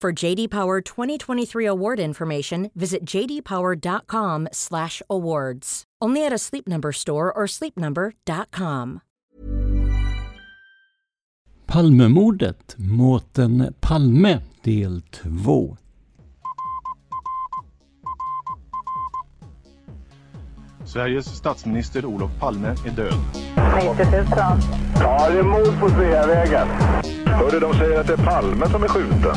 For JD Power 2023 award information, visit jdpower.com/awards. Only at a Sleep Number store or sleepnumber.com. Palmemordet, Mårten Palme, del 2. Sveriges statsminister Olof Palme är död. 90 000. Ja, det är mord på Sveavägen. Hörde de säger att det är Palme som är skjuten.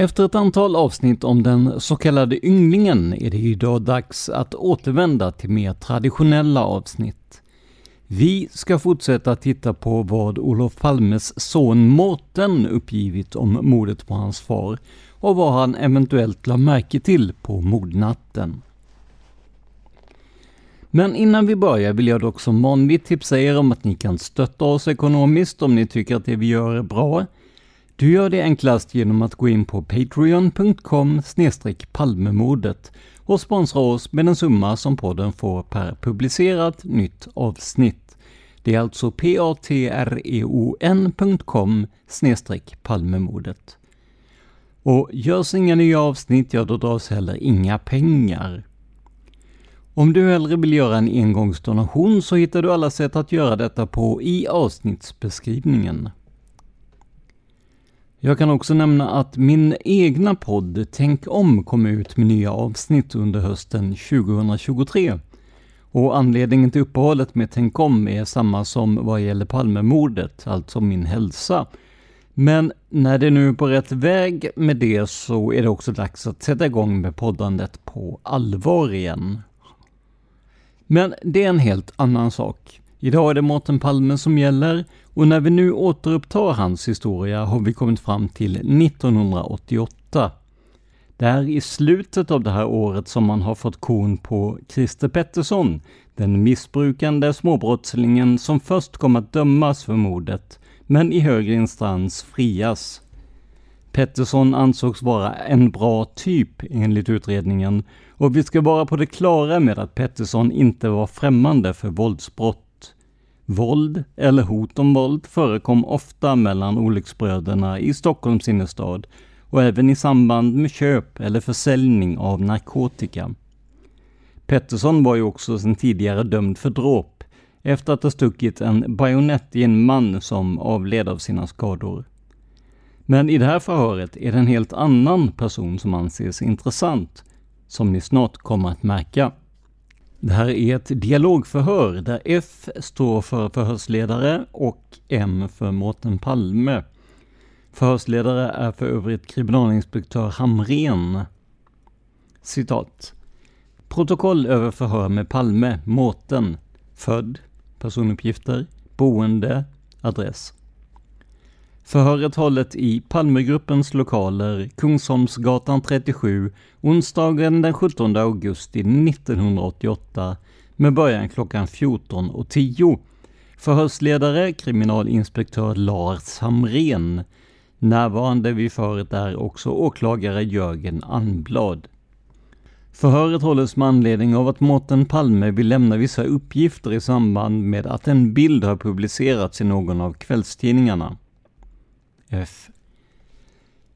Efter ett antal avsnitt om den så kallade ynglingen är det idag dags att återvända till mer traditionella avsnitt. Vi ska fortsätta titta på vad Olof Palmes son Mårten uppgivit om mordet på hans far och vad han eventuellt la märke till på mordnatten. Men innan vi börjar vill jag dock som vanligt tipsa er om att ni kan stötta oss ekonomiskt om ni tycker att det vi gör är bra. Du gör det enklast genom att gå in på patreon.com palmemordet och sponsra oss med den summa som podden får per publicerat nytt avsnitt. Det är alltså patreon.com palmemordet. Och görs inga nya avsnitt, ja då dras heller inga pengar. Om du hellre vill göra en engångsdonation så hittar du alla sätt att göra detta på i avsnittsbeskrivningen. Jag kan också nämna att min egna podd Tänk om kom ut med nya avsnitt under hösten 2023. Och anledningen till uppehållet med Tänk om är samma som vad gäller Palmemordet, alltså min hälsa. Men när det nu är på rätt väg med det så är det också dags att sätta igång med poddandet på allvar igen. Men det är en helt annan sak. Idag är det Mårten Palme som gäller och när vi nu återupptar hans historia har vi kommit fram till 1988. Det är i slutet av det här året som man har fått korn på Christer Pettersson, den missbrukande småbrottslingen som först kom att dömas för mordet, men i högre instans frias. Pettersson ansågs vara en bra typ enligt utredningen och vi ska vara på det klara med att Pettersson inte var främmande för våldsbrott. Våld, eller hot om våld, förekom ofta mellan olycksbröderna i Stockholms innerstad och även i samband med köp eller försäljning av narkotika. Pettersson var ju också sedan tidigare dömd för dråp efter att ha stuckit en bajonett i en man som avled av sina skador. Men i det här förhöret är det en helt annan person som anses intressant, som ni snart kommer att märka. Det här är ett dialogförhör där F står för förhörsledare och M för Mårten Palme. Förhörsledare är för övrigt kriminalinspektör Hamren. Citat. Protokoll över förhör med Palme, Mårten. Född. Personuppgifter. Boende. Adress. Förhöret hållet i Palmegruppens lokaler, Kungsholmsgatan 37, onsdagen den 17 augusti 1988 med början klockan 14.10. Förhörsledare kriminalinspektör Lars Hamren. Närvarande vid förhöret är också åklagare Jörgen Anblad. Förhöret hålls med anledning av att Mårten Palme vill lämna vissa uppgifter i samband med att en bild har publicerats i någon av kvällstidningarna. Yes.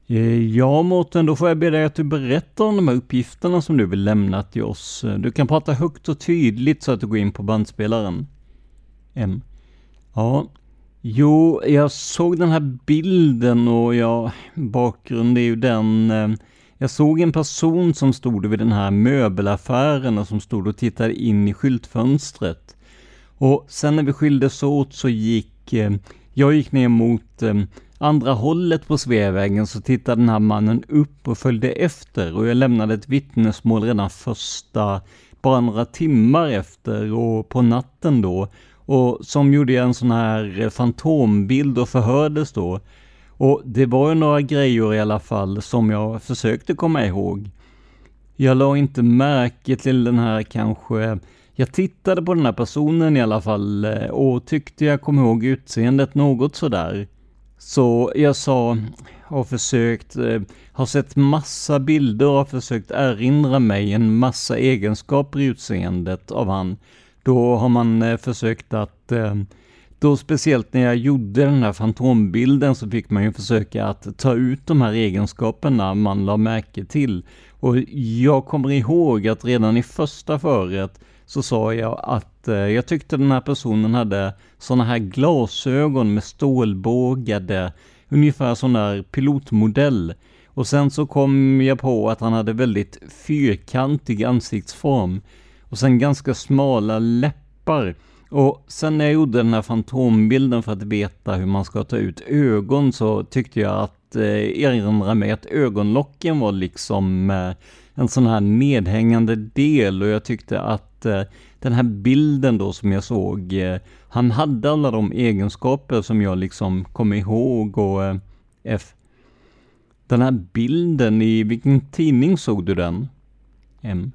Eh, ja Mårten, då får jag be dig att du berättar om de här uppgifterna som du vill lämna till oss. Du kan prata högt och tydligt så att du går in på bandspelaren. M. Ja, jo, jag såg den här bilden och ja, bakgrunden är ju den. Eh, jag såg en person som stod vid den här möbelaffären och som stod och tittade in i skyltfönstret. Och sen när vi skildes åt så gick eh, jag gick ner mot andra hållet på Sveavägen så tittade den här mannen upp och följde efter och jag lämnade ett vittnesmål redan första, bara några timmar efter och på natten då. Och som gjorde jag en sån här fantombild och förhördes då. Och det var ju några grejer i alla fall som jag försökte komma ihåg. Jag la inte märke till den här kanske jag tittade på den här personen i alla fall eh, och tyckte jag kom ihåg utseendet något sådär. Så jag sa, har försökt, eh, har sett massa bilder och har försökt erinra mig en massa egenskaper i utseendet av han. Då har man eh, försökt att, eh, då speciellt när jag gjorde den här fantombilden så fick man ju försöka att ta ut de här egenskaperna man la märke till. Och jag kommer ihåg att redan i första föret så sa jag att eh, jag tyckte den här personen hade sådana här glasögon med stålbågade, ungefär sån där pilotmodell. Och sen så kom jag på att han hade väldigt fyrkantig ansiktsform. Och sen ganska smala läppar. Och sen när jag gjorde den här fantombilden för att veta hur man ska ta ut ögon så tyckte jag att eh, erinra mig att ögonlocken var liksom eh, en sån här nedhängande del och jag tyckte att eh, den här bilden då som jag såg, eh, han hade alla de egenskaper som jag liksom kom ihåg och eh, F. Den här bilden, i vilken tidning såg du den? M.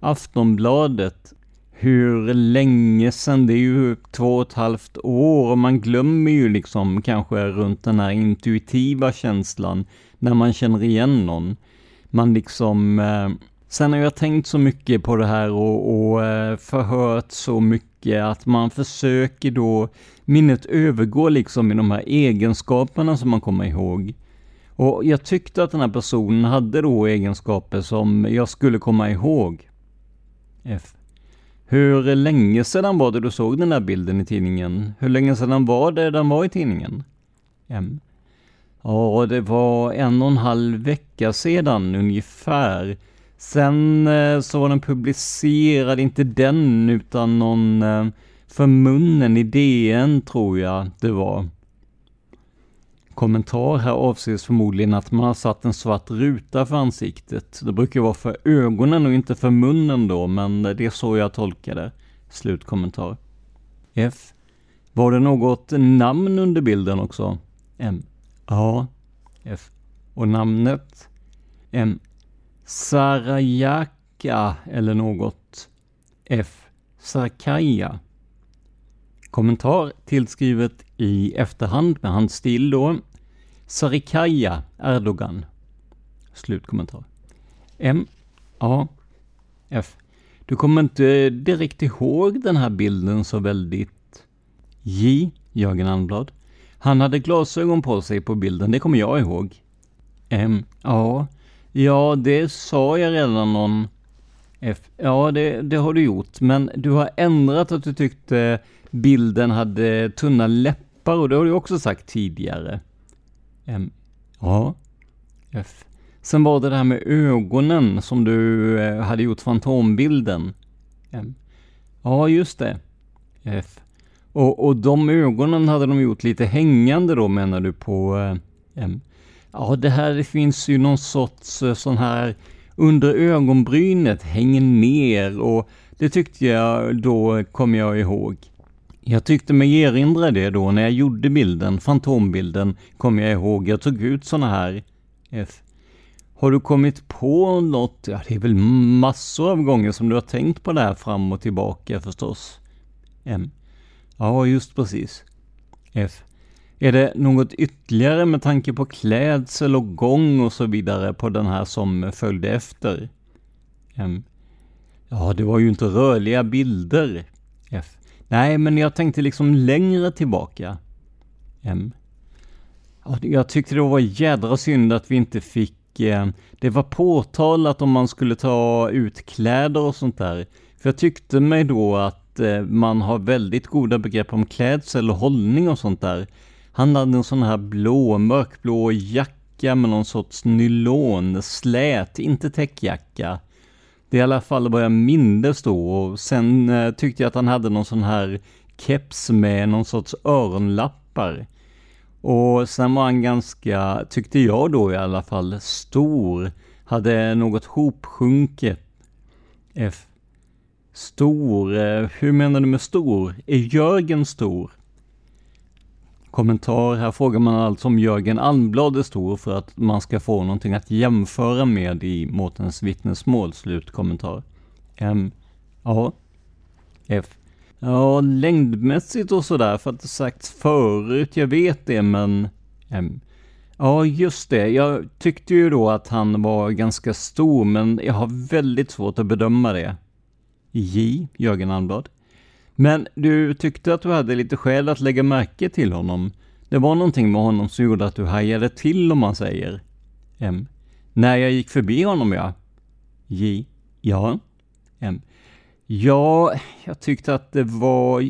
Aftonbladet. Hur länge sedan? Det är ju två och ett halvt år och man glömmer ju liksom kanske runt den här intuitiva känslan när man känner igen någon man liksom... Eh, sen har jag tänkt så mycket på det här och, och eh, förhört så mycket att man försöker då... Minnet övergår liksom i de här egenskaperna som man kommer ihåg. Och jag tyckte att den här personen hade då egenskaper som jag skulle komma ihåg. F. Hur länge sedan var det du såg den där bilden i tidningen? Hur länge sedan var det den var i tidningen? M. Ja, det var en och en halv vecka sedan ungefär. Sen eh, så var den publicerad, inte den, utan någon eh, för munnen i DN tror jag det var. Kommentar här avses förmodligen att man har satt en svart ruta för ansiktet. Det brukar vara för ögonen och inte för munnen då, men det är så jag tolkar det. Slutkommentar. F. Var det något namn under bilden också? M. Ja. F. Och namnet? M. Sarajaka eller något. F. Sarkaja. Kommentar tillskrivet i efterhand med hans stil då. Sarikaya Erdogan. Slutkommentar. M. A. F. Du kommer inte direkt ihåg den här bilden så väldigt. J. Jörgen Anblad. Han hade glasögon på sig på bilden, det kommer jag ihåg. Ehm, Ja, ja det sa jag redan någon... F. Ja, det, det har du gjort, men du har ändrat att du tyckte bilden hade tunna läppar och det har du också sagt tidigare. Ehm, Ja. F. Sen var det det här med ögonen som du eh, hade gjort fantombilden. Ehm, Ja, just det. F. Och, och de ögonen hade de gjort lite hängande då menar du på... Eh, ja, det här det finns ju någon sorts eh, sån här under ögonbrynet hänger ner och det tyckte jag då, kommer jag ihåg. Jag tyckte mig erinra det då när jag gjorde bilden, fantombilden, kommer jag ihåg. Jag tog ut såna här eh, F. Har du kommit på något? Ja, det är väl massor av gånger som du har tänkt på det här fram och tillbaka förstås. M. Ja, just precis. F. Är det något ytterligare med tanke på klädsel och gång och så vidare på den här som följde efter? M. Ja, det var ju inte rörliga bilder. F. Nej, men jag tänkte liksom längre tillbaka. M. Ja, jag tyckte det var jädra synd att vi inte fick... Eh, det var påtalat om man skulle ta ut kläder och sånt där. För jag tyckte mig då att Eh, man har väldigt goda begrepp om klädsel och hållning och sånt där. Han hade en sån här blå, mörkblå jacka med någon sorts nylon, slät, inte täckjacka. Det är i alla fall vad jag mindes då och sen eh, tyckte jag att han hade någon sån här keps med någon sorts öronlappar. Och sen var han ganska, tyckte jag då i alla fall, stor. Hade något hopsjunket. F. Stor, eh, hur menar du med stor? Är Jörgen stor? Kommentar, här frågar man alltså om Jörgen Almblad är stor för att man ska få någonting att jämföra med i Mårtens vittnesmål. Slutkommentar. M. Ja. F. Ja, längdmässigt och sådär, för att det sagts förut, jag vet det, men... M. Ja, just det. Jag tyckte ju då att han var ganska stor, men jag har väldigt svårt att bedöma det. J. Jörgen Almblad. Men du tyckte att du hade lite skäl att lägga märke till honom. Det var någonting med honom som gjorde att du hajade till om man säger. M. När jag gick förbi honom ja. J. Ja. M. Ja, jag tyckte att det var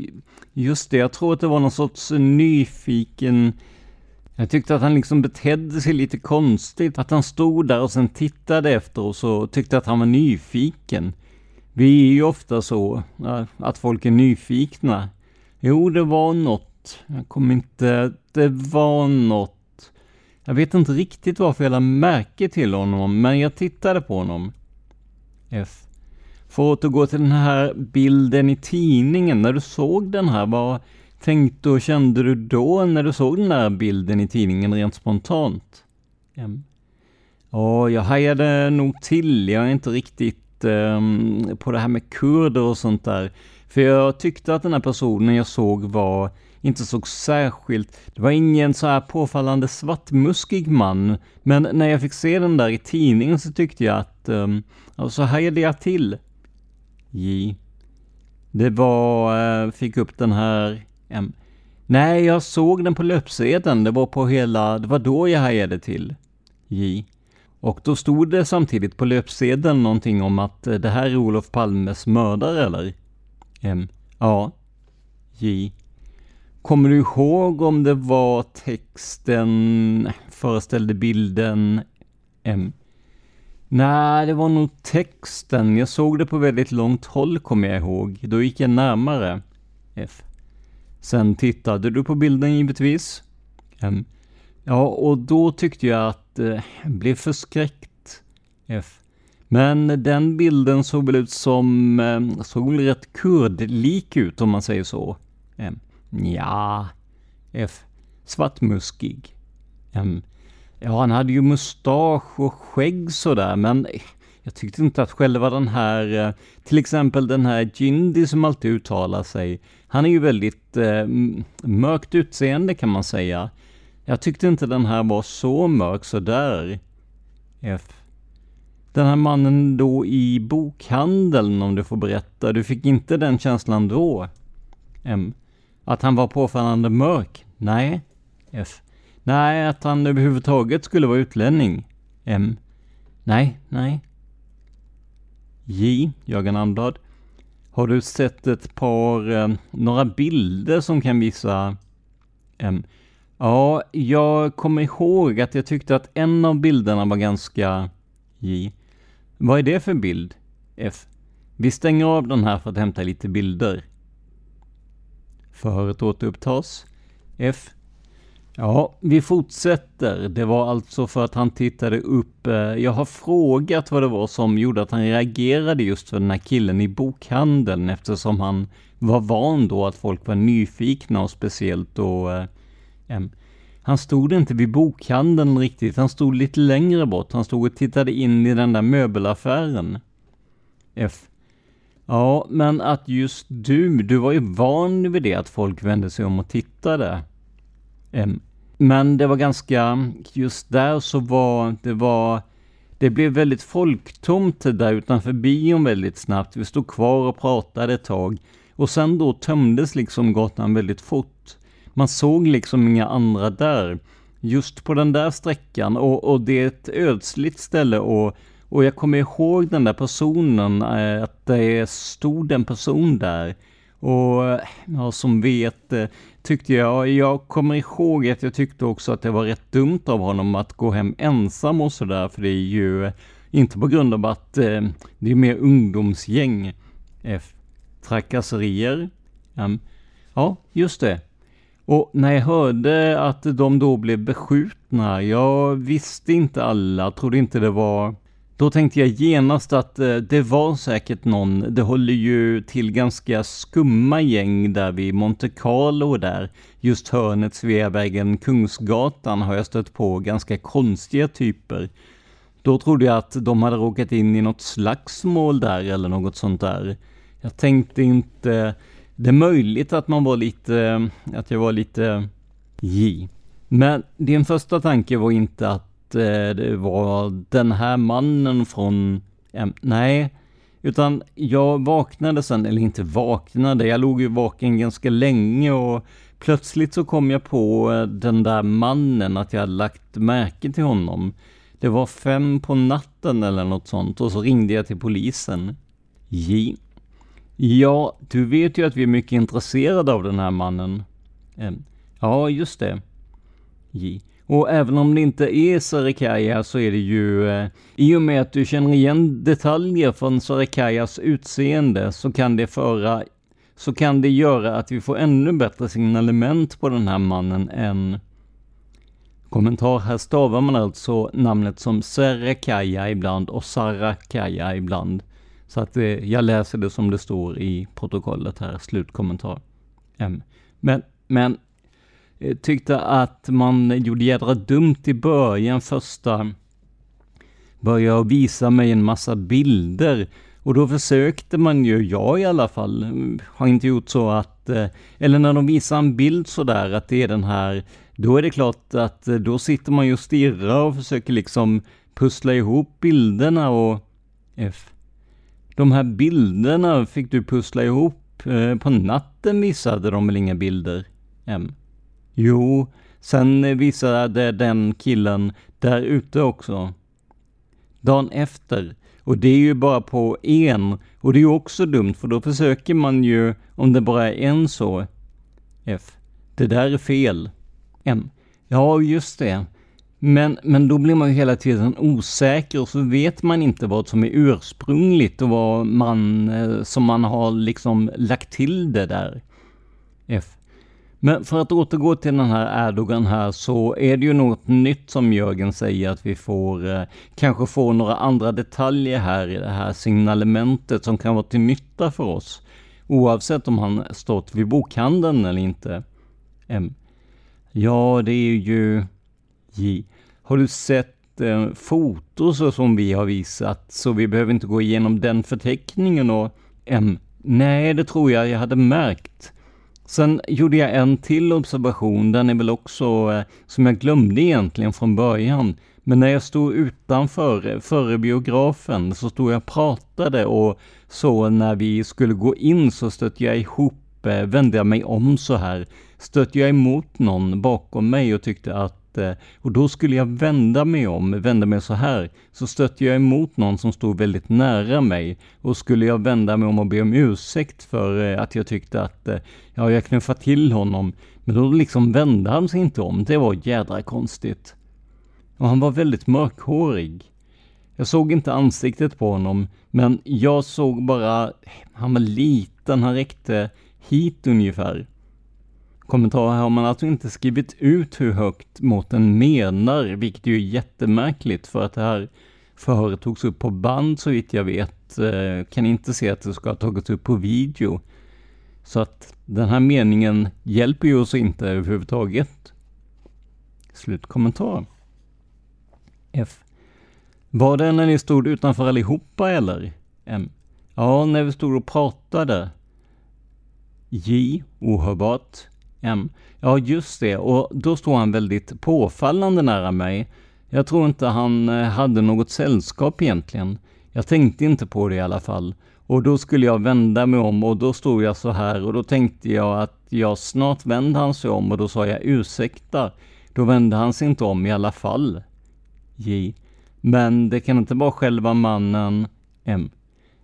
just det. Jag tror att det var någon sorts nyfiken jag tyckte att han liksom betedde sig lite konstigt. Att han stod där och sen tittade efter oss och tyckte att han var nyfiken. Vi är ju ofta så, att folk är nyfikna. Jo, det var något. Jag kommer inte... Det var något. Jag vet inte riktigt varför jag lade märke till honom, men jag tittade på honom. F. För att återgå till den här bilden i tidningen, när du såg den här, vad tänkte och kände du då när du såg den här bilden i tidningen rent spontant? M. Ja, jag hajade nog till. Jag är inte riktigt Ehm, på det här med kurder och sånt där. För jag tyckte att den här personen jag såg var inte såg särskilt, det var ingen så här påfallande svartmuskig man. Men när jag fick se den där i tidningen så tyckte jag att, ehm, um, och så hajade jag till. J. Det var, uh, fick upp den här, um, nej jag såg den på löpsedeln, det var på hela, det var då jag hajade till. J. Och då stod det samtidigt på löpsedeln någonting om att eh, det här är Olof Palmes mördare eller? M. Ja. J. Kommer du ihåg om det var texten, föreställde bilden M? Nej, det var nog texten. Jag såg det på väldigt långt håll kommer jag ihåg. Då gick jag närmare. F. Sen tittade du på bilden givetvis. M. Ja, och då tyckte jag att Eh, blev förskräckt. F. Men den bilden såg väl ut som, eh, såg väl rätt kurdlik ut om man säger så. M. Ja. F. Svartmuskig. M. Ja, han hade ju mustasch och skägg sådär, men jag tyckte inte att själva den här, eh, till exempel den här Jindy som alltid uttalar sig, han är ju väldigt eh, mörkt utseende kan man säga. Jag tyckte inte den här var så mörk så där. F. Den här mannen då i bokhandeln, om du får berätta, du fick inte den känslan då? M. Att han var påfallande mörk? Nej. F. Nej, att han överhuvudtaget skulle vara utlänning? M. Nej, nej. J. Jörgen Almblad. Har du sett ett par, eh, några bilder som kan visa M. Ja, jag kommer ihåg att jag tyckte att en av bilderna var ganska J. Vad är det för bild? F. Vi stänger av den här för att hämta lite bilder. Förhöret återupptas. F. Ja, vi fortsätter. Det var alltså för att han tittade upp. Eh, jag har frågat vad det var som gjorde att han reagerade just för den här killen i bokhandeln eftersom han var van då att folk var nyfikna och speciellt då eh, eh, han stod inte vid bokhandeln riktigt, han stod lite längre bort. Han stod och tittade in i den där möbelaffären. F. Ja, men att just du, du var ju van vid det att folk vände sig om och tittade. M. Men det var ganska, just där så var, det var, det blev väldigt folktomt där utanför bion väldigt snabbt. Vi stod kvar och pratade ett tag. Och sen då tömdes liksom gatan väldigt fort. Man såg liksom inga andra där. Just på den där sträckan och, och det är ett ödsligt ställe och, och jag kommer ihåg den där personen, eh, att det stod en person där. Och ja, som vet eh, tyckte jag, jag kommer ihåg att jag tyckte också att det var rätt dumt av honom att gå hem ensam och sådär, för det är ju inte på grund av att eh, det är mer ungdomsgäng. Eh, f. Trakasserier. Um, ja, just det. Och när jag hörde att de då blev beskjutna, jag visste inte alla, trodde inte det var... Då tänkte jag genast att eh, det var säkert någon, det håller ju till ganska skumma gäng där vid Monte Carlo där. Just hörnet Sveavägen, Kungsgatan har jag stött på ganska konstiga typer. Då trodde jag att de hade råkat in i något slagsmål där eller något sånt där. Jag tänkte inte det är möjligt att man var lite, eh, att jag var lite eh, J. Men din första tanke var inte att eh, det var den här mannen från, nej, utan jag vaknade sen, eller inte vaknade, jag låg ju vaken ganska länge och plötsligt så kom jag på den där mannen, att jag hade lagt märke till honom. Det var fem på natten eller något sånt och så ringde jag till polisen. J. Ja, du vet ju att vi är mycket intresserade av den här mannen. Ja, just det. J. Och även om det inte är Sarikaya så är det ju, eh, i och med att du känner igen detaljer från Sarikayas utseende så kan det föra, så kan det göra att vi får ännu bättre signalement på den här mannen än Kommentar, här stavar man alltså namnet som Serekaja ibland och Sarakaya ibland. Så att eh, jag läser det som det står i protokollet här, slutkommentar. M. Men, men eh, tyckte att man gjorde jädra dumt i början, första började visa mig en massa bilder och då försökte man ju, jag i alla fall, eh, har inte gjort så att, eh, eller när de visar en bild sådär att det är den här, då är det klart att eh, då sitter man ju och stirrar och försöker liksom pussla ihop bilderna och F. De här bilderna fick du pussla ihop. Eh, på natten visade de väl inga bilder? M. Jo, sen visade den killen där ute också. Dagen efter. Och det är ju bara på en. Och det är ju också dumt, för då försöker man ju, om det bara är en så. F. Det där är fel. M. Ja, just det. Men, men då blir man ju hela tiden osäker och så vet man inte vad som är ursprungligt och vad man, eh, som man har liksom lagt till det där. F. Men för att återgå till den här Erdogan här så är det ju något nytt som Jörgen säger att vi får, eh, kanske får några andra detaljer här i det här signalementet som kan vara till nytta för oss. Oavsett om han stått vid bokhandeln eller inte. M. Ja, det är ju J. Har du sett eh, fotos som vi har visat, så vi behöver inte gå igenom den förteckningen och M. Nej, det tror jag jag hade märkt. Sen gjorde jag en till observation, den är väl också eh, som jag glömde egentligen från början. Men när jag stod utanför, eh, före biografen, så stod jag och pratade och så när vi skulle gå in så stötte jag ihop, eh, vände jag mig om så här, stötte jag emot någon bakom mig och tyckte att Eh, och då skulle jag vända mig om, vända mig så här, så stötte jag emot någon som stod väldigt nära mig. Och skulle jag vända mig om och be om ursäkt för eh, att jag tyckte att, eh, ja, jag knuffade till honom. Men då liksom vände han sig inte om. Det var jädra konstigt. Och han var väldigt mörkhårig. Jag såg inte ansiktet på honom, men jag såg bara, han var liten, han räckte hit ungefär. Kommentar här har man alltså inte skrivit ut hur högt måtten menar, vilket är ju jättemärkligt för att det här förhöret togs upp på band så vitt jag vet. Eh, kan inte se att det ska ha tagits upp på video. Så att den här meningen hjälper ju oss inte överhuvudtaget. Slutkommentar. F. Var det när ni stod utanför allihopa eller? M. Ja, när vi stod och pratade. J. Ohörbart. M. Ja, just det. Och då stod han väldigt påfallande nära mig. Jag tror inte han eh, hade något sällskap egentligen. Jag tänkte inte på det i alla fall. Och då skulle jag vända mig om och då stod jag så här och då tänkte jag att jag snart vände han sig om och då sa jag ursäkta. Då vände han sig inte om i alla fall. J. Men det kan inte vara själva mannen M.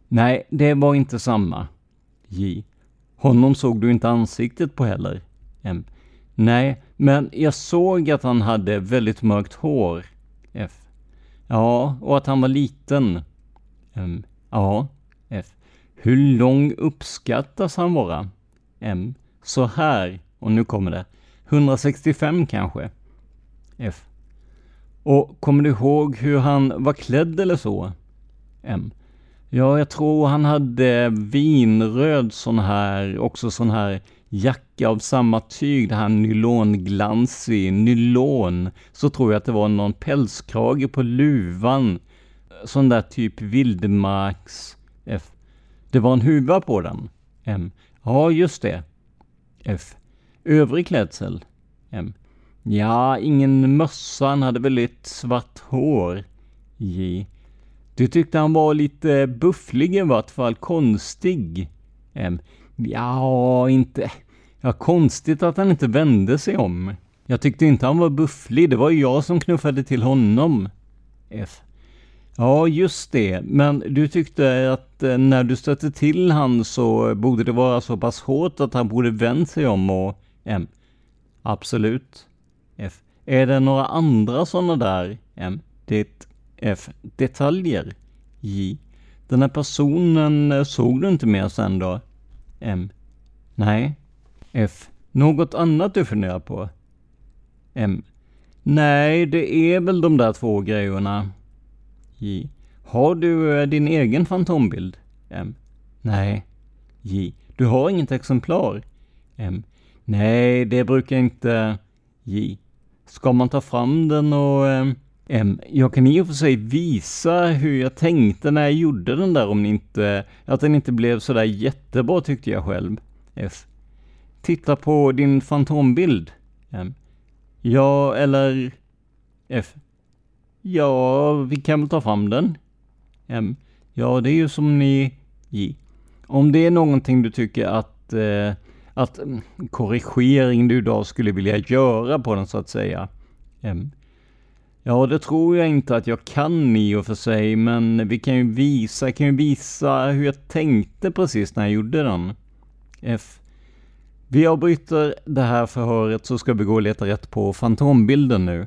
Nej, det var inte samma. J. Honom såg du inte ansiktet på heller. M. Nej, men jag såg att han hade väldigt mörkt hår. F. Ja, och att han var liten. M. Ja. F. Hur lång uppskattas han vara? M. Så här, och nu kommer det. 165 kanske? F. Och kommer du ihåg hur han var klädd eller så? M. Ja, jag tror han hade vinröd sån här, också sån här jacka av samma tyg, det här nylonglansig, nylon. Så tror jag att det var någon pälskrage på luvan. Sån där typ vildmarks... F. Det var en huva på den. M. Ja, just det. F. Övrig klädsel. M. Ja, ingen mössa, han hade väldigt svart hår. J. Du tyckte han var lite bufflig i vart fall, konstig. M. Ja, inte... Ja, konstigt att han inte vände sig om. Jag tyckte inte han var bufflig, det var ju jag som knuffade till honom. F. Ja, just det. Men du tyckte att eh, när du stötte till han så borde det vara så pass hårt att han borde vänt sig om och... M. Absolut. F. Är det några andra sådana där? M. Det. F. Detaljer. J. Den här personen eh, såg du inte mer sen då? M. Nej. F. Något annat du funderar på? M. Nej, det är väl de där två grejerna. J. Har du eh, din egen fantombild? M. Nej. J. Du har inget exemplar? M. Nej, det brukar inte... J. Ska man ta fram den och... Eh, jag kan i och för sig visa hur jag tänkte när jag gjorde den där om ni inte... Att den inte blev sådär jättebra tyckte jag själv. F. Titta på din fantombild. M. Ja, eller... F. Ja, vi kan väl ta fram den. M. Ja, det är ju som ni... J. Om det är någonting du tycker att... Eh, att mm, korrigering du idag skulle vilja göra på den så att säga. M. Ja, det tror jag inte att jag kan i och för sig, men vi kan ju visa, jag kan ju visa hur jag tänkte precis när jag gjorde den. F. Vi avbryter det här förhöret så ska vi gå och leta rätt på fantombilden nu.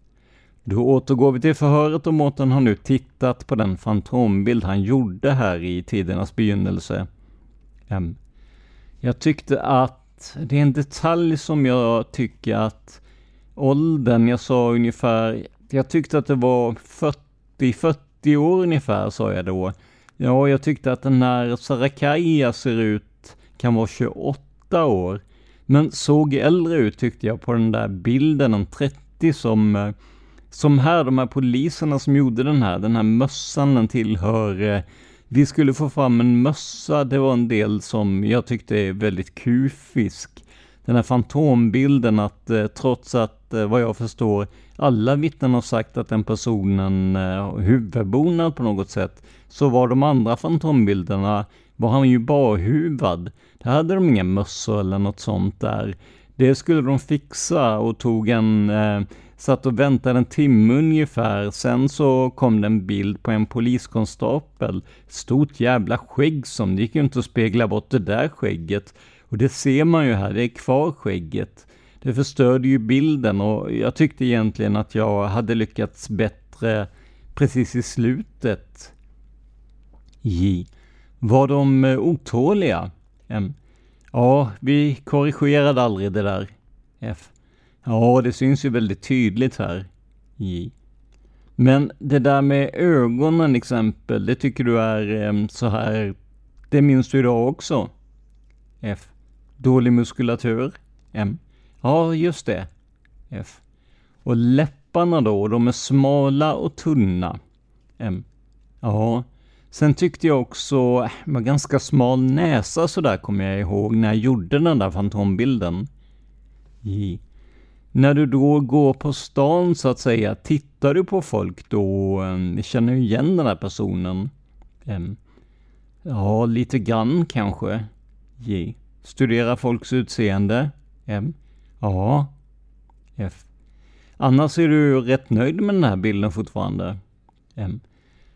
Då återgår vi till förhöret och Mårten har nu tittat på den fantombild han gjorde här i tidernas begynnelse. Jag tyckte att det är en detalj som jag tycker att åldern, jag sa ungefär, jag tyckte att det var 40, 40 år ungefär sa jag då. Ja, jag tyckte att den här Sarakaia ser ut, kan vara 28 år. Men såg äldre ut tyckte jag på den där bilden, en 30 som, eh, som här, de här poliserna som gjorde den här, den här mössan den tillhör eh, vi skulle få fram en mössa, det var en del som jag tyckte är väldigt kufisk. Den här fantombilden att eh, trots att, eh, vad jag förstår, alla vittnen har sagt att den personen eh, huvudbonad på något sätt, så var de andra fantombilderna, var han ju barhuvad. Där hade de inga mössor eller något sånt där. Det skulle de fixa och tog en eh, Satt och väntade en timme ungefär, sen så kom det en bild på en poliskonstapel. Stort jävla skägg som, det gick ju inte att spegla bort det där skägget. Och det ser man ju här, det är kvar skägget. Det förstörde ju bilden och jag tyckte egentligen att jag hade lyckats bättre precis i slutet. J. Var de eh, otåliga? M. Ja, vi korrigerade aldrig det där. F. Ja, det syns ju väldigt tydligt här. J. Men det där med ögonen exempel, det tycker du är eh, så här, det minns du idag också? F. Dålig muskulatur? M. Ja, just det. F. Och läpparna då, de är smala och tunna? M. Ja. Sen tyckte jag också, äh, med ganska smal näsa sådär kommer jag ihåg när jag gjorde den där fantombilden. J. När du då går på stan så att säga, tittar du på folk då? Ehm, känner du igen den här personen? Ehm, ja, lite grann kanske. J. Studera folks utseende? M. Ja. F. Annars är du rätt nöjd med den här bilden fortfarande? M.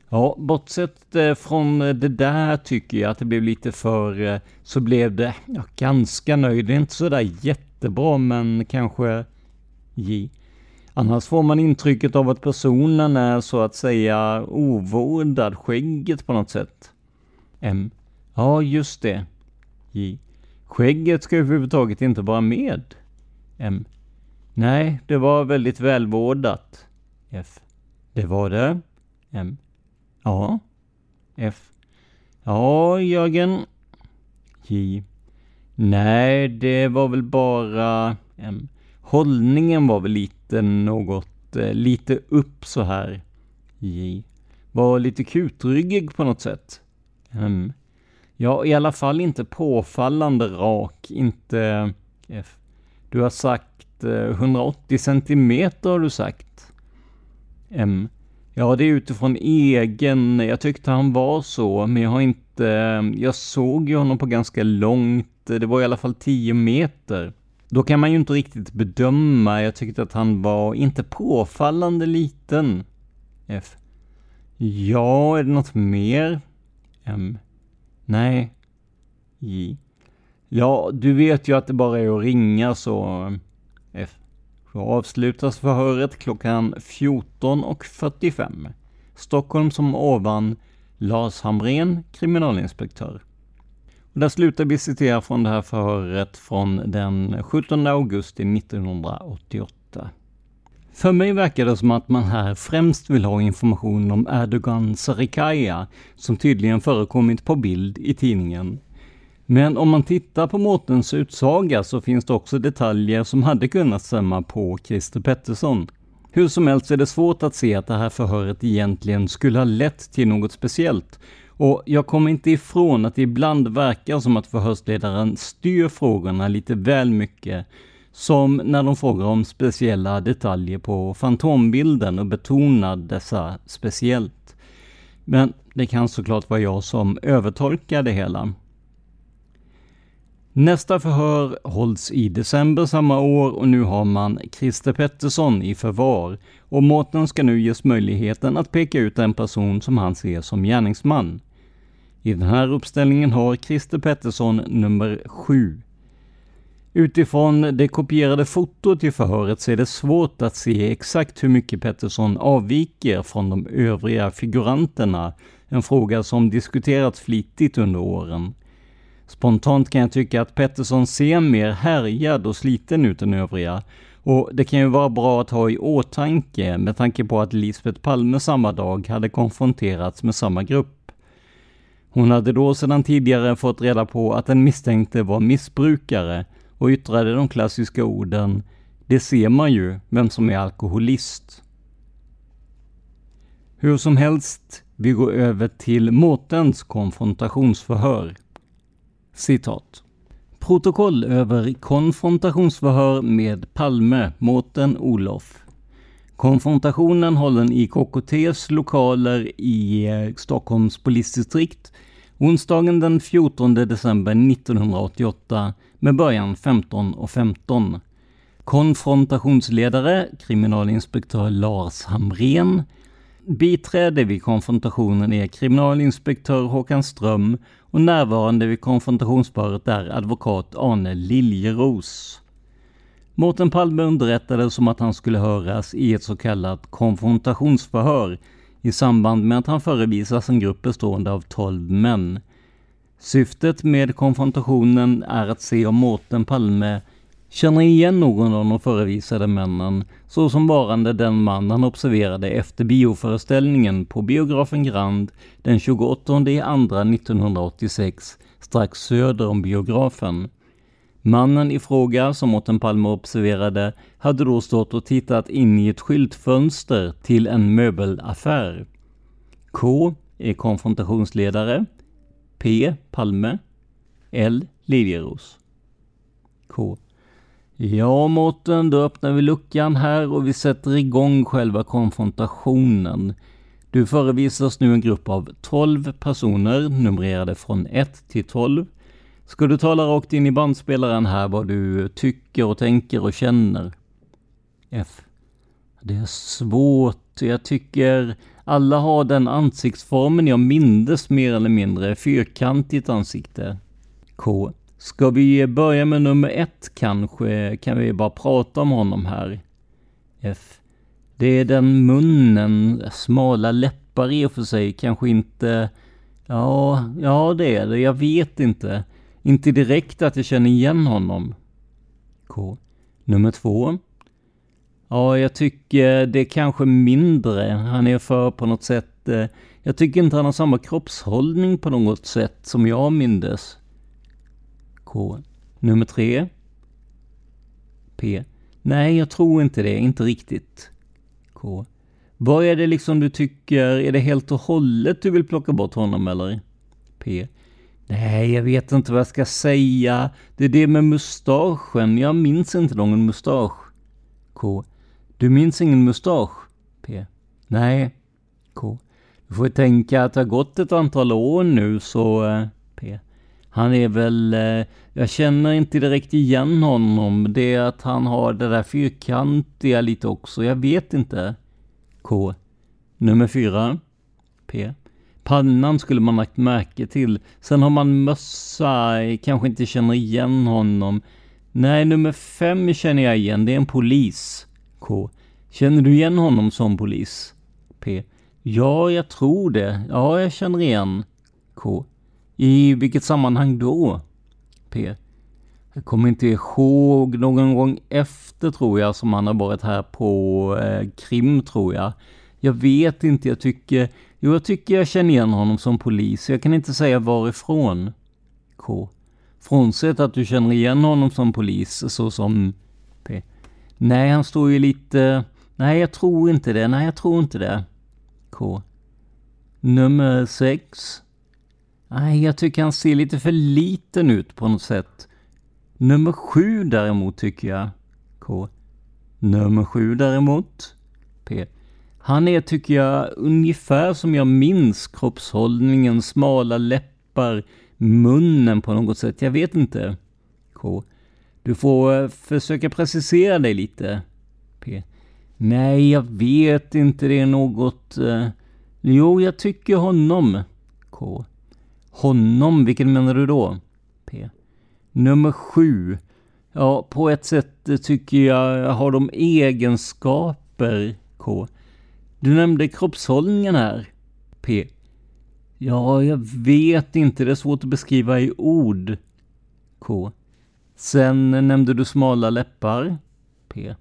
Ja, bortsett eh, från det där tycker jag att det blev lite för, eh, så blev det ja, ganska nöjd. Det är inte sådär jättebra, men kanske J. Annars får man intrycket av att personen är så att säga ovårdad, skägget på något sätt. M. Ja, just det. J. Skägget ska överhuvudtaget inte vara med. M. Nej, det var väldigt välvårdat. F. Det var det. M. Ja. F. Ja, Jörgen. J. Nej, det var väl bara... M. Hållningen var väl lite något, eh, lite upp så här. J. Var lite kutryggig på något sätt. Mm. Ja, i alla fall inte påfallande rak, inte... F. Du har sagt eh, 180 centimeter har du sagt. M. Ja, det är utifrån egen, jag tyckte han var så, men jag har inte, ehm, jag såg ju honom på ganska långt, det var i alla fall 10 meter. Då kan man ju inte riktigt bedöma. Jag tyckte att han var inte påfallande liten. F. Ja, är det något mer? M. Nej. J. Ja, du vet ju att det bara är att ringa så... F. Då avslutas förhöret klockan 14.45. Stockholm som ovan. Lars Hamrén, kriminalinspektör. Och där slutar vi citera från det här förhöret från den 17 augusti 1988. För mig verkar det som att man här främst vill ha information om Erdogan Sarikaya, som tydligen förekommit på bild i tidningen. Men om man tittar på Mårtens utsaga så finns det också detaljer som hade kunnat stämma på Christer Pettersson. Hur som helst är det svårt att se att det här förhöret egentligen skulle ha lett till något speciellt och jag kommer inte ifrån att det ibland verkar som att förhörsledaren styr frågorna lite väl mycket, som när de frågar om speciella detaljer på fantombilden och betonar dessa speciellt. Men det kan såklart vara jag som övertolkar det hela. Nästa förhör hålls i december samma år och nu har man Christer Pettersson i förvar och Mårten ska nu ges möjligheten att peka ut en person som han ser som gärningsman. I den här uppställningen har Christer Pettersson nummer 7. Utifrån det kopierade fotot i förhöret så är det svårt att se exakt hur mycket Pettersson avviker från de övriga figuranterna, en fråga som diskuterats flitigt under åren. Spontant kan jag tycka att Pettersson ser mer härjad och sliten ut än övriga, och det kan ju vara bra att ha i åtanke med tanke på att Lisbeth Palme samma dag hade konfronterats med samma grupp. Hon hade då sedan tidigare fått reda på att den misstänkte var missbrukare och yttrade de klassiska orden ”Det ser man ju, vem som är alkoholist”. Hur som helst, vi går över till Mårtens konfrontationsförhör. Citat. Protokoll över konfrontationsförhör med Palme, Mårten Olof. Konfrontationen hållen i KKTs lokaler i eh, Stockholms polisdistrikt onsdagen den 14 december 1988 med början 15.15. 15. Konfrontationsledare kriminalinspektör Lars Hamrén. Biträde vid konfrontationen är kriminalinspektör Håkan Ström och närvarande vid konfrontationsförhöret är advokat Arne Liljeros. Mårten Palme underrättades om att han skulle höras i ett så kallat konfrontationsförhör i samband med att han förevisas en grupp bestående av 12 män. Syftet med konfrontationen är att se om Mårten Palme känner igen någon av de förevisade männen såsom varande den man han observerade efter bioföreställningen på biografen Grand den 28 i andra 1986 strax söder om biografen. Mannen i fråga som Mårten Palme observerade hade då stått och tittat in i ett skyltfönster till en möbelaffär. K är konfrontationsledare. P. Palme. L. Liljeros. K. Ja, Mårten, då öppnar vi luckan här och vi sätter igång själva konfrontationen. Du förevisas nu en grupp av 12 personer, numrerade från 1 till 12. Ska du tala rakt in i bandspelaren här vad du tycker och tänker och känner? F. Det är svårt. Jag tycker alla har den ansiktsformen jag mindes mer eller mindre, fyrkantigt ansikte. K. Ska vi börja med nummer ett kanske? Kan vi bara prata om honom här? F. Det är den munnen, smala läppar i och för sig, kanske inte... Ja, ja det är det. Jag vet inte. Inte direkt att jag känner igen honom. K. Nummer två. Ja, jag tycker det är kanske mindre. Han är för på något sätt... Eh, jag tycker inte han har samma kroppshållning på något sätt som jag mindes. K. Nummer tre. P. Nej, jag tror inte det. Inte riktigt. K. Vad är det liksom du tycker? Är det helt och hållet du vill plocka bort honom eller? P. Nej, jag vet inte vad jag ska säga. Det är det med mustaschen. Jag minns inte någon mustasch. K. Du minns ingen mustasch? P. Nej. K. Du får tänka att det har gått ett antal år nu så... Eh, P. Han är väl... Eh, jag känner inte direkt igen honom. Det är att han har det där fyrkantiga lite också. Jag vet inte. K. Nummer fyra. P. Pannan skulle man lagt märke till. Sen har man mössa, kanske inte känner igen honom. Nej, nummer fem känner jag igen. Det är en polis. K. Känner du igen honom som polis? P. Ja, jag tror det. Ja, jag känner igen. K. I vilket sammanhang då? P. Jag kommer inte ihåg, någon gång efter tror jag som han har varit här på eh, krim tror jag. Jag vet inte, jag tycker, jo jag tycker jag känner igen honom som polis. Jag kan inte säga varifrån. K. Frånsett att du känner igen honom som polis så som P. Nej, han står ju lite, nej jag tror inte det, nej jag tror inte det. K. Nummer sex. Nej, jag tycker han ser lite för liten ut på något sätt. Nummer sju däremot tycker jag. K. Nummer sju däremot. P. Han är, tycker jag, ungefär som jag minns kroppshållningen, smala läppar, munnen på något sätt. Jag vet inte. K. Du får eh, försöka precisera dig lite. P. Nej, jag vet inte. Det är något... Eh... Jo, jag tycker honom. K. Honom, vilken menar du då? P. Nummer sju. Ja, på ett sätt eh, tycker jag har de egenskaper, K. Du nämnde kroppshållningen här, P. Ja, jag vet inte, det är svårt att beskriva i ord, K. Sen nämnde du smala läppar, P.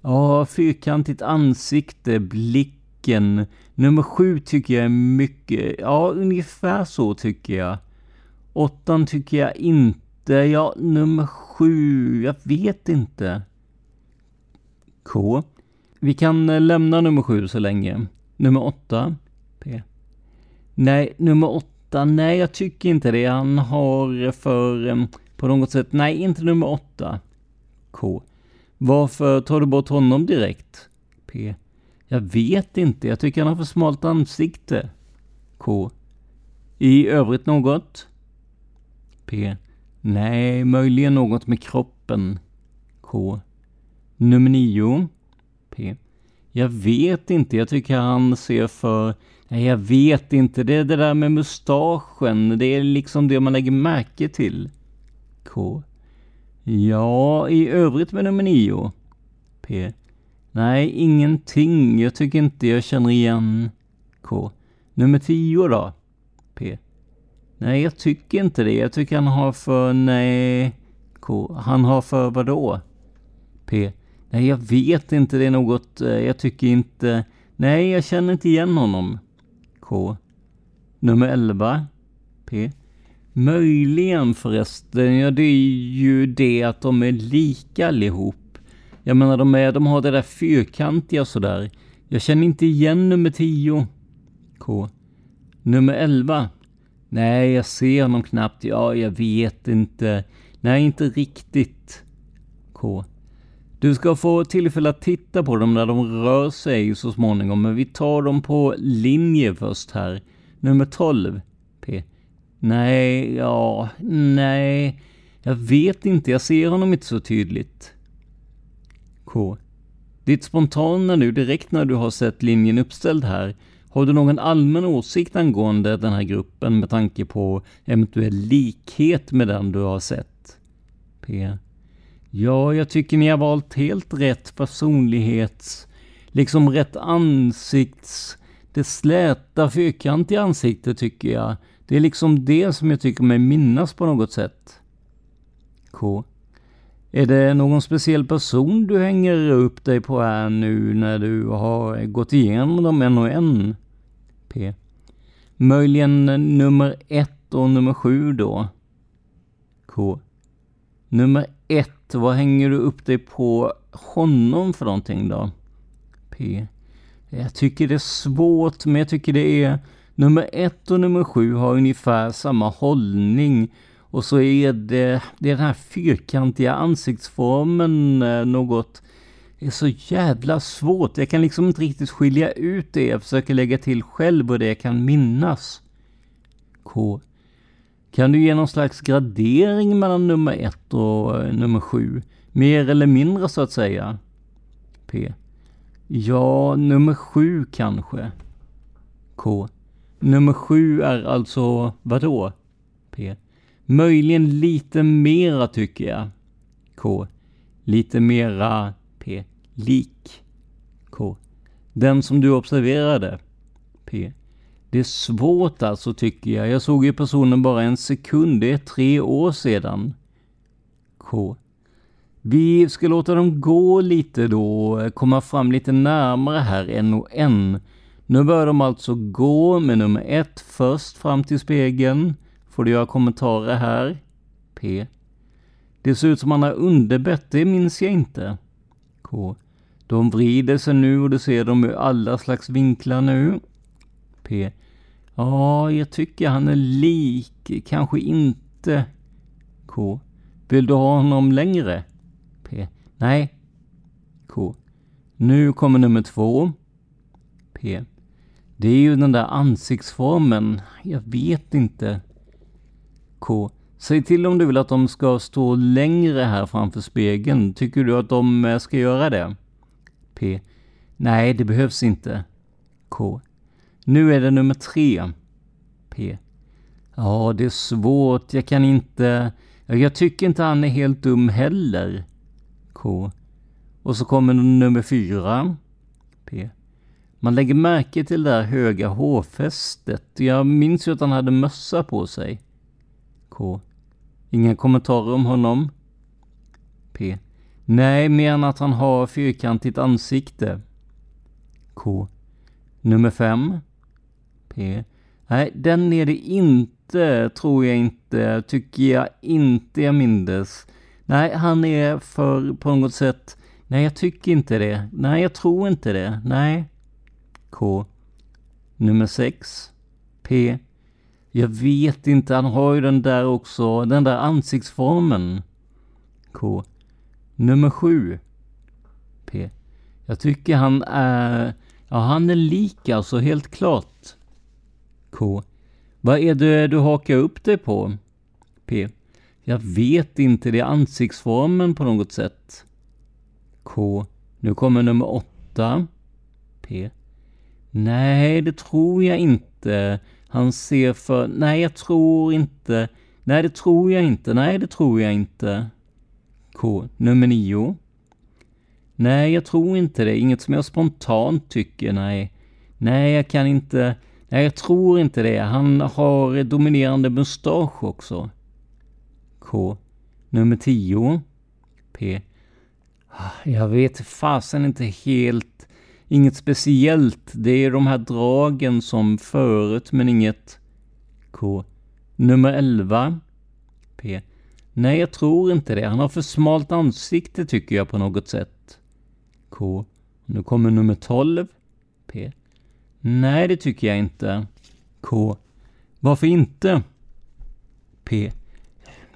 Ja, fyrkantigt ansikte, blicken. Nummer sju tycker jag är mycket, ja ungefär så tycker jag. Åttan tycker jag inte, ja nummer sju, jag vet inte. K. Vi kan eh, lämna nummer sju så länge. Nummer åtta, P. Nej, nummer åtta, nej jag tycker inte det. Han har för, eh, på något sätt, nej inte nummer åtta. K. Varför tar du bort honom direkt? P. Jag vet inte, jag tycker han har för smalt ansikte. K. I övrigt något? P. Nej, möjligen något med kroppen. K. Nummer nio. Jag vet inte, jag tycker han ser för... Nej, jag vet inte, det är det där med mustaschen, det är liksom det man lägger märke till. K. Ja, i övrigt med nummer nio. P. Nej, ingenting. Jag tycker inte jag känner igen K. Nummer tio då? P. Nej, jag tycker inte det. Jag tycker han har för... Nej... K. Han har för vad då? P. Nej, jag vet inte. Det är något... Eh, jag tycker inte... Nej, jag känner inte igen honom. K. Nummer 11. P. Möjligen förresten, ja det är ju det att de är lika allihop. Jag menar de, är, de har det där fyrkantiga sådär. Jag känner inte igen nummer 10. K. Nummer 11. Nej, jag ser honom knappt. Ja, jag vet inte. Nej, inte riktigt. K. Du ska få tillfälle att titta på dem när de rör sig så småningom, men vi tar dem på linje först här. Nummer 12. P. Nej, ja, nej. Jag vet inte, jag ser honom inte så tydligt. K. Ditt spontana nu, direkt när du har sett linjen uppställd här, har du någon allmän åsikt angående den här gruppen med tanke på eventuell likhet med den du har sett? P. Ja, jag tycker ni har valt helt rätt personlighets... Liksom rätt ansikts... Det släta, fyrkantiga ansiktet tycker jag. Det är liksom det som jag tycker mig minnas på något sätt. K. Är det någon speciell person du hänger upp dig på här nu när du har gått igenom dem en och en? P. Möjligen nummer ett och nummer sju då? K. Nummer 1. vad hänger du upp dig på honom för någonting då? P. Jag tycker det är svårt, men jag tycker det är nummer 1 och nummer 7 har ungefär samma hållning. Och så är det, det är den här fyrkantiga ansiktsformen eh, något det är så jävla svårt. Jag kan liksom inte riktigt skilja ut det. Jag försöker lägga till själv och det jag kan minnas. K. Kan du ge någon slags gradering mellan nummer ett och eh, nummer sju? Mer eller mindre så att säga? P. Ja, nummer sju kanske. K. Nummer sju är alltså vadå? P. Möjligen lite mera tycker jag. K. Lite mera P. Lik. K. Den som du observerade. P. Det är svårt alltså tycker jag. Jag såg ju personen bara en sekund. Det är tre år sedan. K. Vi ska låta dem gå lite då, komma fram lite närmare här en och en. Nu börjar de alltså gå med nummer ett först fram till spegeln. Får du göra kommentarer här? P. Det ser ut som han har underbett, det minns jag inte. K. De vrider sig nu och du ser dem ur alla slags vinklar nu. P. Ja, jag tycker han är lik, kanske inte. K. Vill du ha honom längre? P. Nej. K. Nu kommer nummer två. P. Det är ju den där ansiktsformen. Jag vet inte. K. Säg till om du vill att de ska stå längre här framför spegeln. Tycker du att de eh, ska göra det? P. Nej, det behövs inte. K. Nu är det nummer tre. P. Ja, det är svårt. Jag kan inte... Jag tycker inte han är helt dum heller. K. Och så kommer nummer fyra. P. Man lägger märke till det där höga hårfästet. Jag minns ju att han hade mössa på sig. K. Inga kommentarer om honom? P. Nej, mer än att han har fyrkantigt ansikte. K. Nummer fem. Nej, den är det inte, tror jag inte, tycker jag inte jag mindes. Nej, han är för, på något sätt, nej jag tycker inte det, nej jag tror inte det, nej. K. Nummer 6. P. Jag vet inte, han har ju den där också, den där ansiktsformen. K. Nummer 7. P. Jag tycker han är, ja han är lik alltså, helt klart. K. Vad är det du hakar upp dig på? P. Jag vet inte, det är ansiktsformen på något sätt. K. Nu kommer nummer åtta. P. Nej, det tror jag inte. Han ser för... Nej, jag tror inte. Nej, det tror jag inte. Nej, det tror jag inte. K. Nummer nio. Nej, jag tror inte det. Inget som jag spontant tycker, nej. Nej, jag kan inte... Nej, jag tror inte det. Han har dominerande mustasch också. K. Nummer 10. P. Ah, jag vet fasen inte helt. Inget speciellt. Det är de här dragen som förut, men inget... K. Nummer 11. P. Nej, jag tror inte det. Han har för smalt ansikte tycker jag på något sätt. K. Nu kommer nummer 12. P. Nej, det tycker jag inte. K. Varför inte? P.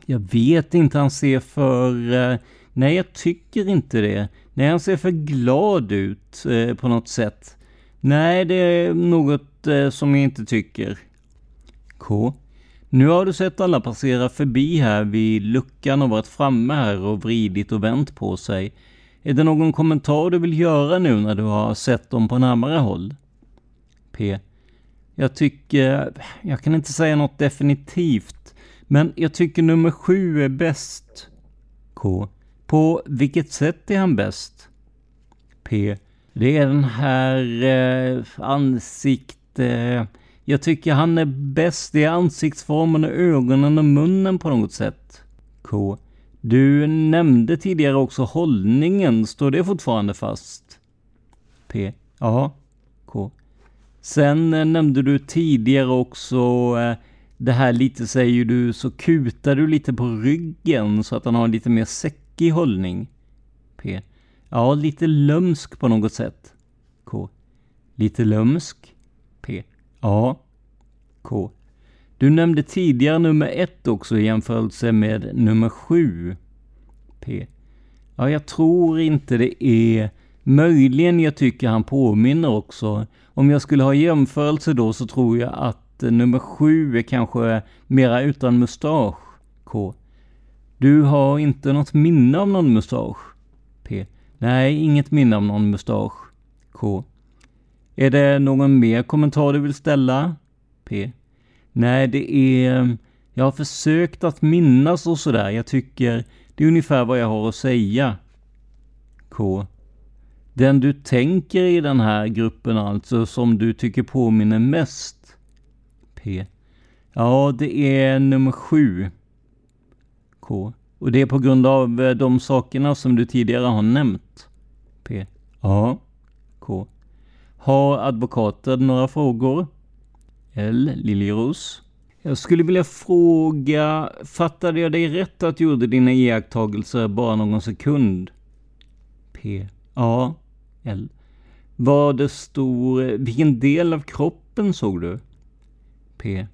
Jag vet inte, han ser för... Eh, nej, jag tycker inte det. Nej, han ser för glad ut eh, på något sätt. Nej, det är något eh, som jag inte tycker. K. Nu har du sett alla passera förbi här vid luckan och varit framme här och vridit och vänt på sig. Är det någon kommentar du vill göra nu när du har sett dem på närmare håll? P. Jag tycker, jag kan inte säga något definitivt, men jag tycker nummer sju är bäst. K. På vilket sätt är han bäst? P. Det är den här eh, ansikte... Eh, jag tycker han är bäst i ansiktsformen och ögonen och munnen på något sätt. K. Du nämnde tidigare också hållningen. Står det fortfarande fast? P. Ja. Sen eh, nämnde du tidigare också eh, det här lite säger du så kutar du lite på ryggen så att han har lite mer säckig hållning. P. Ja, lite lömsk på något sätt. K. Lite lömsk. P. Ja. K. Du nämnde tidigare nummer ett också i jämförelse med nummer sju. P. Ja, jag tror inte det är Möjligen jag tycker han påminner också. Om jag skulle ha jämförelse då så tror jag att eh, nummer sju är kanske mera utan mustasch. K. Du har inte något minne av någon mustasch? P. Nej, inget minne av någon mustasch. K. Är det någon mer kommentar du vill ställa? P. Nej, det är... Eh, jag har försökt att minnas och sådär. Jag tycker det är ungefär vad jag har att säga. K. Den du tänker i den här gruppen alltså, som du tycker påminner mest? P. Ja, det är nummer sju. K. Och det är på grund av eh, de sakerna som du tidigare har nämnt? P. Ja. K. Har advokaten några frågor? L. Liljeros. Jag skulle vilja fråga, fattade jag dig rätt att du gjorde dina iakttagelser bara någon sekund? P. Ja. L. Var det stor, vilken del av kroppen såg du? P.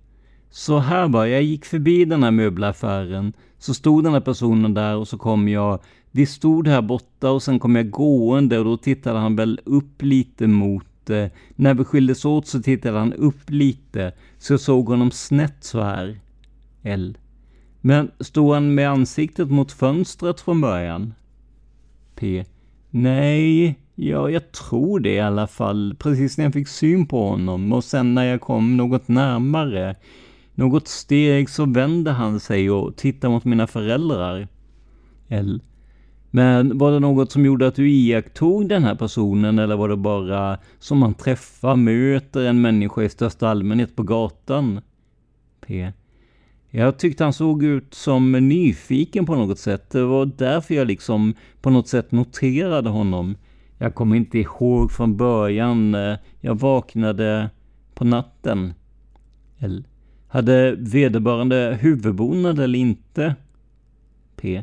Så här var jag gick förbi den här möbelaffären, så stod den här personen där och så kom jag, vi stod här borta och sen kom jag gående och då tittade han väl upp lite mot, eh, när vi skildes åt så tittade han upp lite, så jag såg honom snett så här. L. Men stod han med ansiktet mot fönstret från början? P. Nej, Ja, jag tror det i alla fall. Precis när jag fick syn på honom och sen när jag kom något närmare. Något steg så vände han sig och tittade mot mina föräldrar. L. Men var det något som gjorde att du iakttog den här personen eller var det bara som man träffar, möter en människa i största allmänhet på gatan? P. Jag tyckte han såg ut som nyfiken på något sätt. Det var därför jag liksom på något sätt noterade honom. Jag kommer inte ihåg från början. Eh, jag vaknade på natten. L. Hade vederbörande huvudbonad eller inte? P.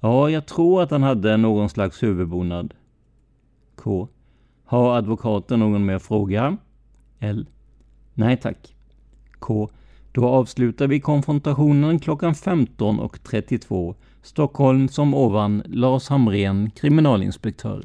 Ja, jag tror att han hade någon slags huvudbonad. K. Har advokaten någon mer fråga? L. Nej tack. K. Då avslutar vi konfrontationen klockan 15.32. Stockholm som ovan, Lars Hamrén, kriminalinspektör.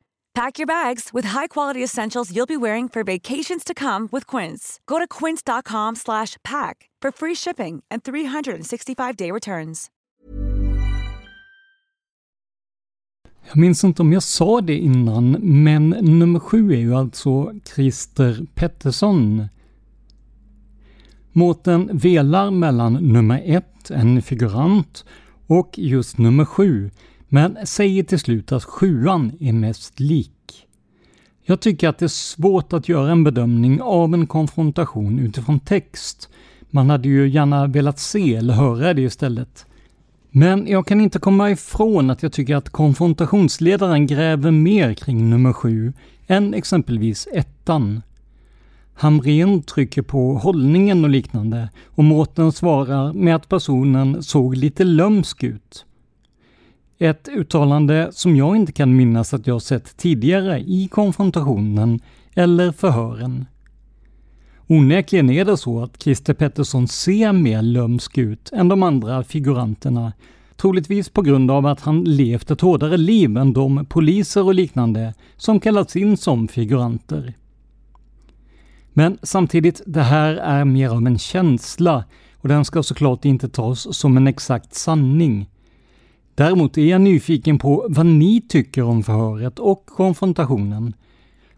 Pack your bags with high-quality essentials you'll be wearing for vacations to come with Quince. Go to quince.com/pack for free shipping and 365-day returns. Jag minns inte om jag sa det innan, men nummer sju är ju alltså Christer Pettersson. Måten velar mellan nummer ett, en figurant, och just nummer sju, men säger till slut att sjuan är mest lik. Jag tycker att det är svårt att göra en bedömning av en konfrontation utifrån text. Man hade ju gärna velat se eller höra det istället. Men jag kan inte komma ifrån att jag tycker att konfrontationsledaren gräver mer kring nummer sju än exempelvis ettan. Hamrén trycker på hållningen och liknande och Mårten svarar med att personen såg lite lömsk ut. Ett uttalande som jag inte kan minnas att jag sett tidigare i konfrontationen eller förhören. Onekligen är det så att Christer Pettersson ser mer lömsk ut än de andra figuranterna, troligtvis på grund av att han levt ett hårdare liv än de poliser och liknande som kallats in som figuranter. Men samtidigt, det här är mer av en känsla och den ska såklart inte tas som en exakt sanning. Däremot är jag nyfiken på vad ni tycker om förhöret och konfrontationen.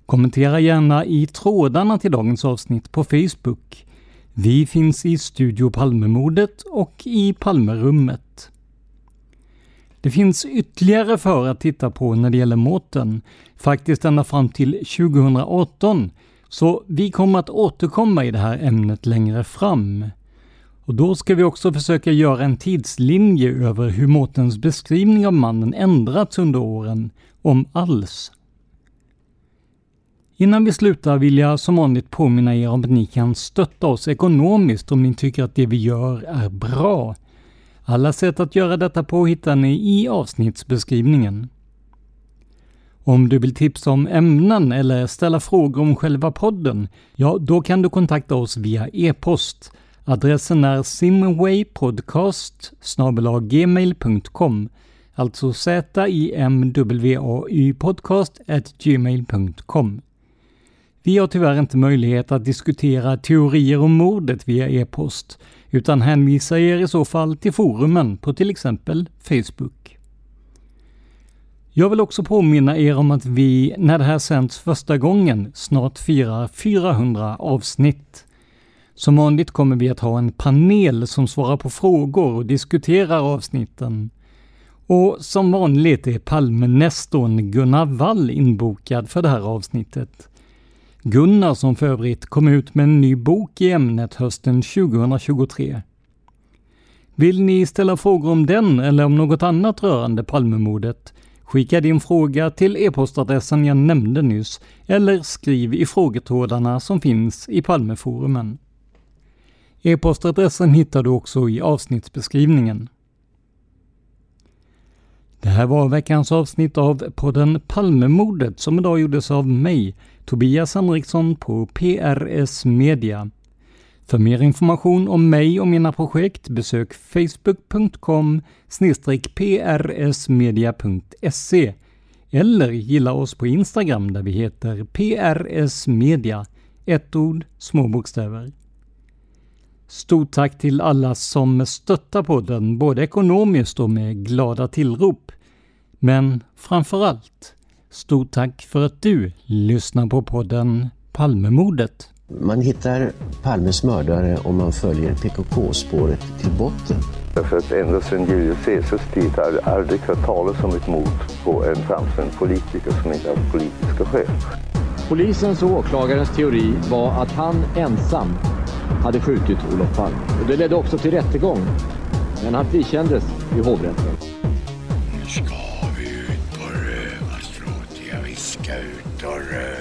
Kommentera gärna i trådarna till dagens avsnitt på Facebook. Vi finns i Studio Palmemordet och i Palmerummet. Det finns ytterligare förhör att titta på när det gäller Mårten, faktiskt ända fram till 2018, så vi kommer att återkomma i det här ämnet längre fram. Och då ska vi också försöka göra en tidslinje över hur Mårtens beskrivning av mannen ändrats under åren, om alls. Innan vi slutar vill jag som vanligt påminna er om att ni kan stötta oss ekonomiskt om ni tycker att det vi gör är bra. Alla sätt att göra detta på hittar ni i avsnittsbeskrivningen. Om du vill tipsa om ämnen eller ställa frågor om själva podden, ja då kan du kontakta oss via e-post. Adressen är simwaypodcast gmail.com Alltså z-i-m-w-a-y podcast gmail.com. Vi har tyvärr inte möjlighet att diskutera teorier om mordet via e-post, utan hänvisar er i så fall till forumen på till exempel Facebook. Jag vill också påminna er om att vi, när det här sänds första gången, snart firar 400 avsnitt. Som vanligt kommer vi att ha en panel som svarar på frågor och diskuterar avsnitten. Och som vanligt är Palmenestorn Gunnar Wall inbokad för det här avsnittet. Gunnar som för övrigt kom ut med en ny bok i ämnet hösten 2023. Vill ni ställa frågor om den eller om något annat rörande Palmemordet? Skicka din fråga till e-postadressen jag nämnde nyss eller skriv i frågetrådarna som finns i Palmeforumen. E-postadressen hittar du också i avsnittsbeskrivningen. Det här var veckans avsnitt av podden Palmemordet som idag gjordes av mig, Tobias Henriksson på PRS Media. För mer information om mig och mina projekt besök facebook.com prsmedia.se eller gilla oss på Instagram där vi heter prsmedia, ett ord, små bokstäver. Stort tack till alla som stöttar podden, både ekonomiskt och med glada tillrop. Men framför allt, stort tack för att du lyssnar på podden Palmemordet. Man hittar Palmes mördare om man följer PKK-spåret till botten. Därför att ända sedan Julius Caesars tid har jag aldrig hört talas om ett mord på en framstående politiker som inte haft politiska skäl. Polisens och åklagarens teori var att han ensam hade skjutit Olof Palme. Och det ledde också till rättegång. Men han frikändes i hovrätten. Nu ska vi ut på rövarstråt. Jag viskar ut och röva.